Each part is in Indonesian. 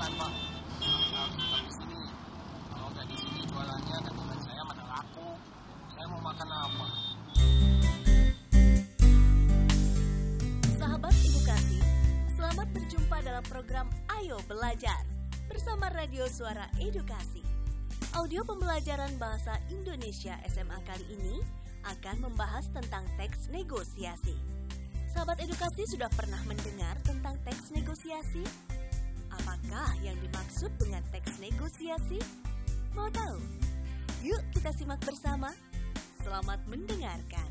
Apa? Sahabat edukasi, selamat berjumpa dalam program Ayo Belajar bersama Radio Suara Edukasi. Audio pembelajaran bahasa Indonesia SMA kali ini akan membahas tentang teks negosiasi. Sahabat edukasi sudah pernah mendengar tentang teks negosiasi? Apakah yang dimaksud dengan teks negosiasi? Mau tahu? Yuk kita simak bersama. Selamat mendengarkan.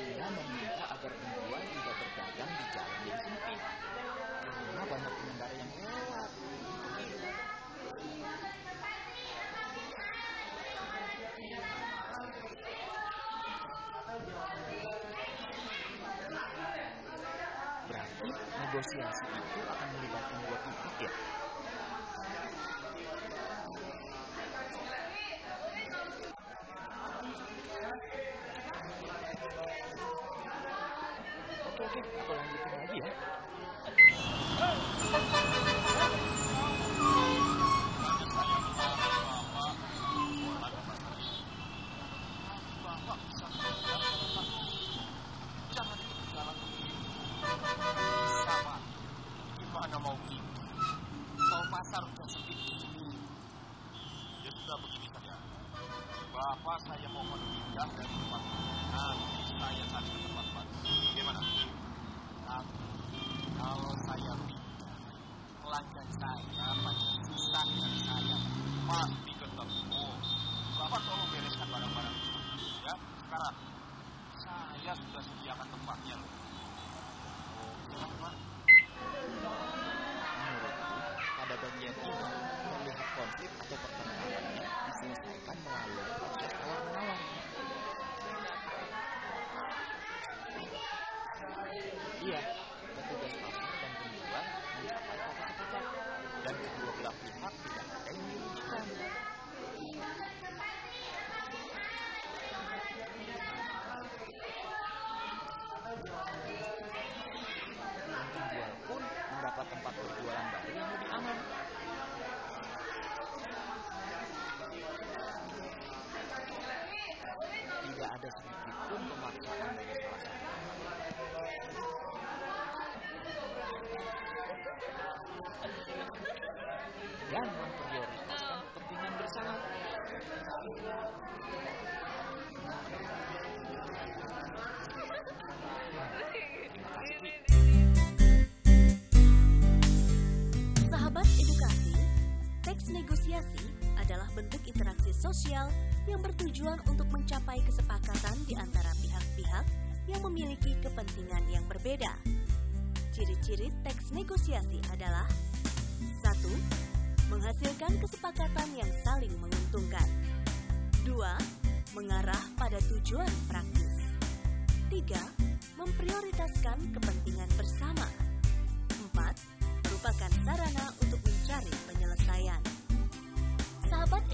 Ia meminta agar penjual tidak berdagang di jalan yang sempit. Karena banyak pengendara yang lewat. Berarti negosiasi itu akan melibatkan dua pihak ya? Udah sepi ini. Ya sudah begini saja. Bapak saya mohon pindah dari tempat. Nanti saya cari ke tempat baru. Gimana? Tapi kalau saya pindah, pelanggan negosiasi adalah bentuk interaksi sosial yang bertujuan untuk mencapai kesepakatan di antara pihak-pihak yang memiliki kepentingan yang berbeda. Ciri-ciri teks negosiasi adalah 1. Menghasilkan kesepakatan yang saling menguntungkan 2. Mengarah pada tujuan praktis 3. Memprioritaskan kepentingan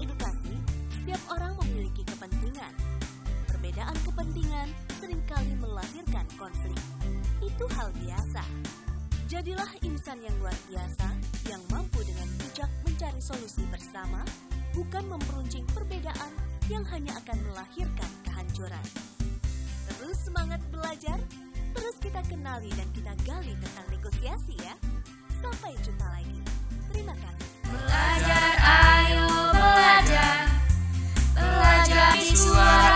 edukasi, setiap orang memiliki kepentingan Perbedaan kepentingan sering kali melahirkan konflik Itu hal biasa Jadilah insan yang luar biasa yang mampu dengan bijak mencari solusi bersama, bukan memperuncing perbedaan yang hanya akan melahirkan kehancuran. Terus semangat belajar, terus kita kenali dan kita gali tentang negosiasi ya. Sampai jumpa lagi. Terima kasih. Belajar ayo what.